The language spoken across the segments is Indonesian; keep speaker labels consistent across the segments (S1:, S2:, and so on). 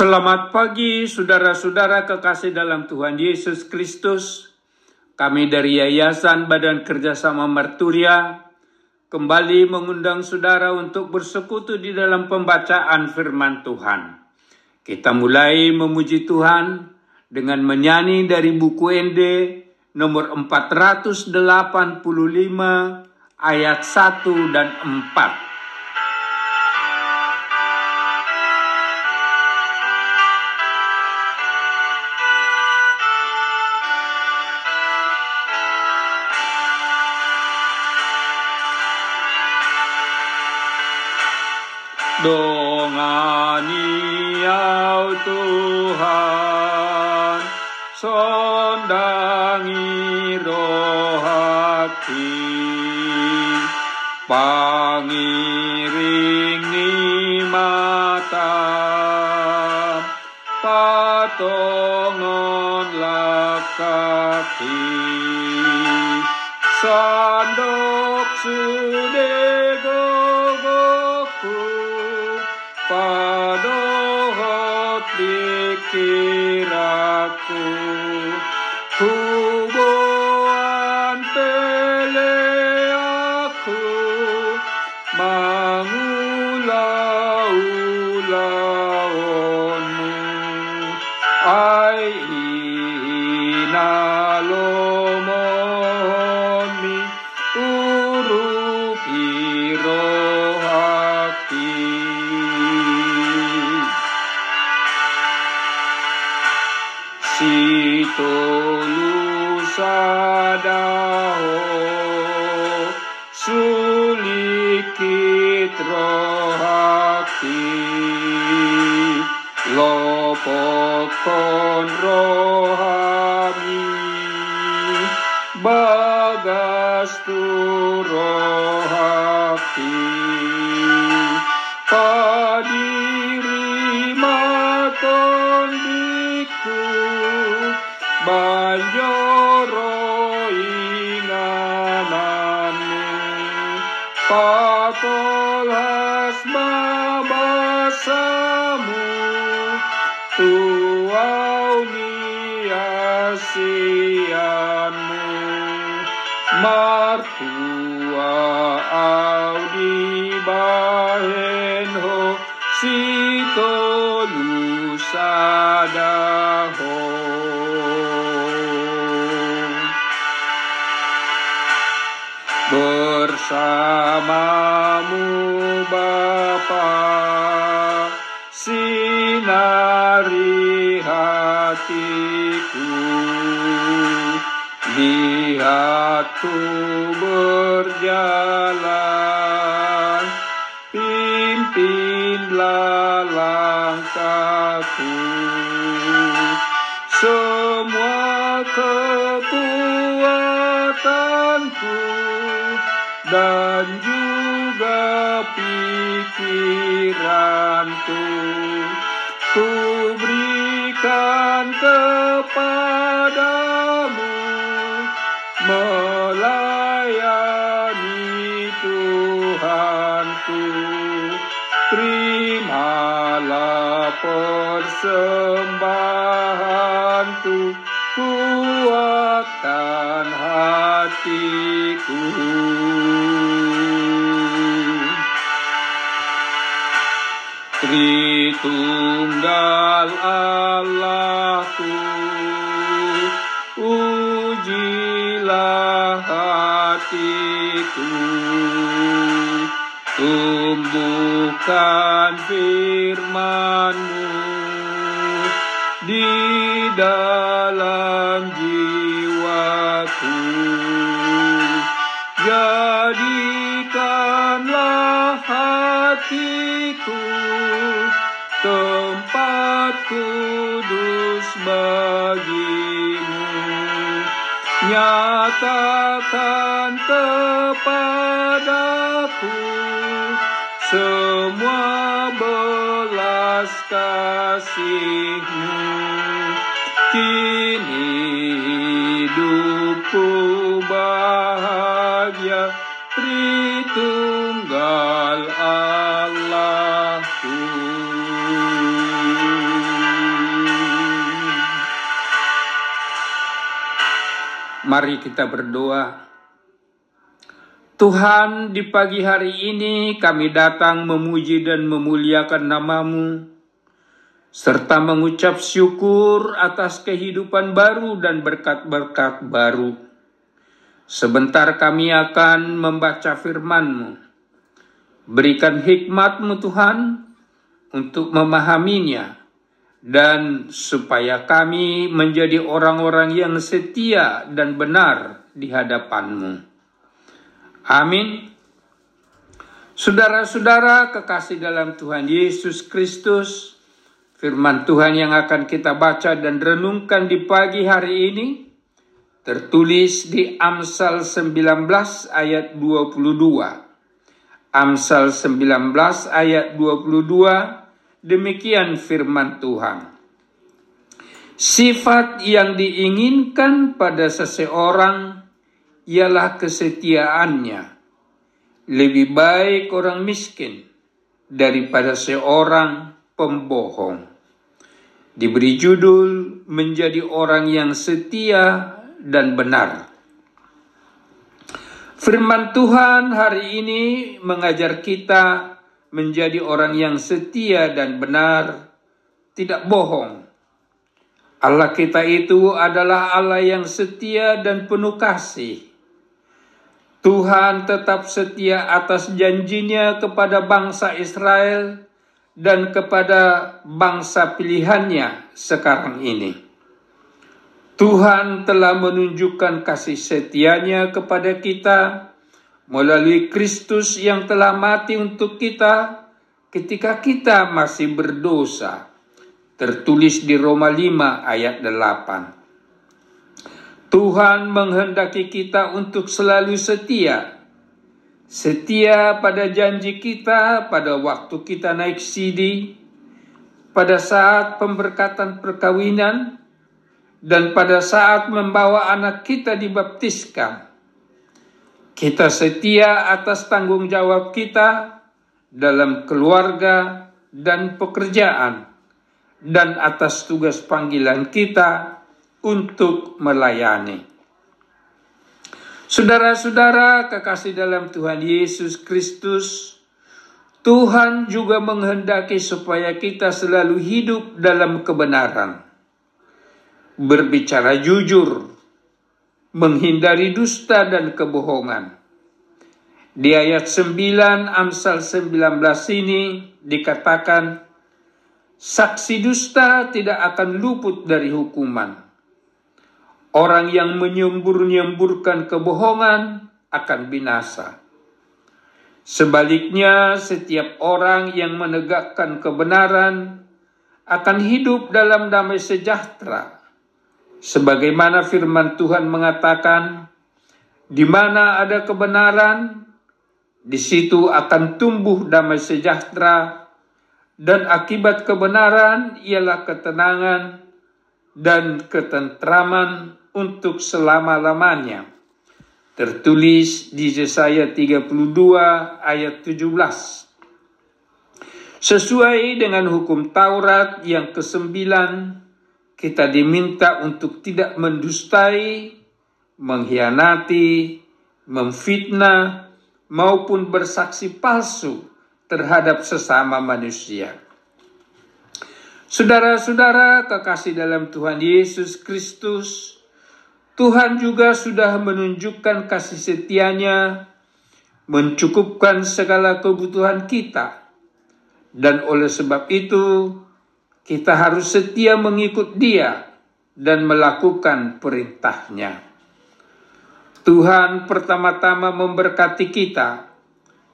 S1: Selamat pagi saudara-saudara kekasih dalam Tuhan Yesus Kristus. Kami dari Yayasan Badan Kerjasama Marturia kembali mengundang saudara untuk bersekutu di dalam pembacaan firman Tuhan. Kita mulai memuji Tuhan dengan menyanyi dari buku Ende nomor 485 ayat 1 dan 4. Dongani au Tuhan Sondangi roh hati. Pangiringi mata Patongon lakati. Sandok sudego Who lopokon rohami bagas tu rohati. Padiri maton diku banjoro ingananmu patol hasma basamu niasianmu martua audi bahenho sitolu sadaho bersamamu Bapa sinari hatiku lihatku berjalan. Pimpinlah langkahku. Semua kekuatanku dan juga pikiranku. Ku berikan kepadamu persembahanku kuatkan hatiku. Tritunggal Allahku ujilah hatiku. Tumbuhkan firmanmu jadikanlah hatiku tempat kudus bagimu. Nyatakan kepadaku semua belas kasihmu. Kini Mari kita berdoa. Tuhan, di pagi hari ini kami datang memuji dan memuliakan namamu, serta mengucap syukur atas kehidupan baru dan berkat-berkat baru. Sebentar kami akan membaca firman-Mu. Berikan hikmat-Mu Tuhan untuk memahaminya dan supaya kami menjadi orang-orang yang setia dan benar di hadapan-Mu. Amin. Saudara-saudara kekasih dalam Tuhan Yesus Kristus, firman Tuhan yang akan kita baca dan renungkan di pagi hari ini tertulis di Amsal 19 ayat 22. Amsal 19 ayat 22 Demikian firman Tuhan. Sifat yang diinginkan pada seseorang ialah kesetiaannya. Lebih baik orang miskin daripada seorang pembohong. Diberi judul menjadi orang yang setia dan benar. Firman Tuhan hari ini mengajar kita menjadi orang yang setia dan benar, tidak bohong. Allah kita itu adalah Allah yang setia dan penuh kasih. Tuhan tetap setia atas janjinya kepada bangsa Israel dan kepada bangsa pilihannya sekarang ini. Tuhan telah menunjukkan kasih setianya kepada kita melalui Kristus yang telah mati untuk kita ketika kita masih berdosa. Tertulis di Roma 5 ayat 8. Tuhan menghendaki kita untuk selalu setia. Setia pada janji kita pada waktu kita naik sidi, pada saat pemberkatan perkawinan, dan pada saat membawa anak kita dibaptiskan kita setia atas tanggung jawab kita dalam keluarga dan pekerjaan, dan atas tugas panggilan kita untuk melayani. Saudara-saudara kekasih dalam Tuhan Yesus Kristus, Tuhan juga menghendaki supaya kita selalu hidup dalam kebenaran, berbicara jujur, menghindari dusta dan kebohongan. Di ayat 9 Amsal 19 ini dikatakan saksi dusta tidak akan luput dari hukuman. Orang yang menyembur-nyemburkan kebohongan akan binasa. Sebaliknya, setiap orang yang menegakkan kebenaran akan hidup dalam damai sejahtera Sebagaimana firman Tuhan mengatakan, di mana ada kebenaran, di situ akan tumbuh damai sejahtera, dan akibat kebenaran ialah ketenangan dan ketentraman untuk selama-lamanya. Tertulis di Yesaya 32 ayat 17. Sesuai dengan hukum Taurat yang kesembilan kita diminta untuk tidak mendustai, mengkhianati, memfitnah, maupun bersaksi palsu terhadap sesama manusia. Saudara-saudara kekasih dalam Tuhan Yesus Kristus, Tuhan juga sudah menunjukkan kasih setianya, mencukupkan segala kebutuhan kita. Dan oleh sebab itu, kita harus setia mengikut dia dan melakukan perintahnya. Tuhan pertama-tama memberkati kita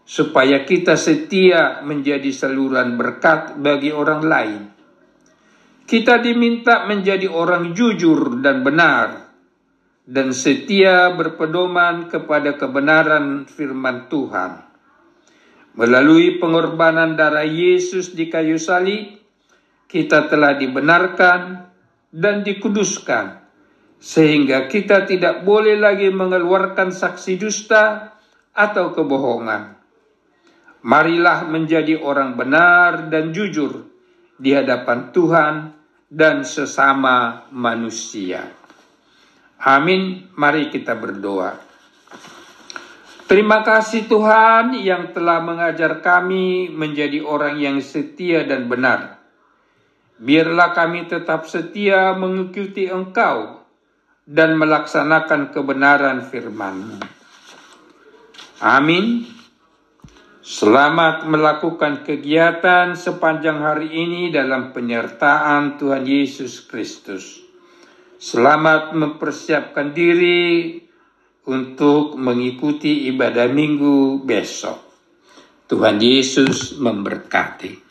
S1: supaya kita setia menjadi saluran berkat bagi orang lain. Kita diminta menjadi orang jujur dan benar dan setia berpedoman kepada kebenaran firman Tuhan. Melalui pengorbanan darah Yesus di kayu salib, kita telah dibenarkan dan dikuduskan, sehingga kita tidak boleh lagi mengeluarkan saksi dusta atau kebohongan. Marilah menjadi orang benar dan jujur di hadapan Tuhan dan sesama manusia. Amin. Mari kita berdoa. Terima kasih Tuhan yang telah mengajar kami menjadi orang yang setia dan benar. Biarlah kami tetap setia mengikuti Engkau dan melaksanakan kebenaran firman Amin. Selamat melakukan kegiatan sepanjang hari ini dalam penyertaan Tuhan Yesus Kristus. Selamat mempersiapkan diri untuk mengikuti ibadah minggu besok. Tuhan Yesus memberkati.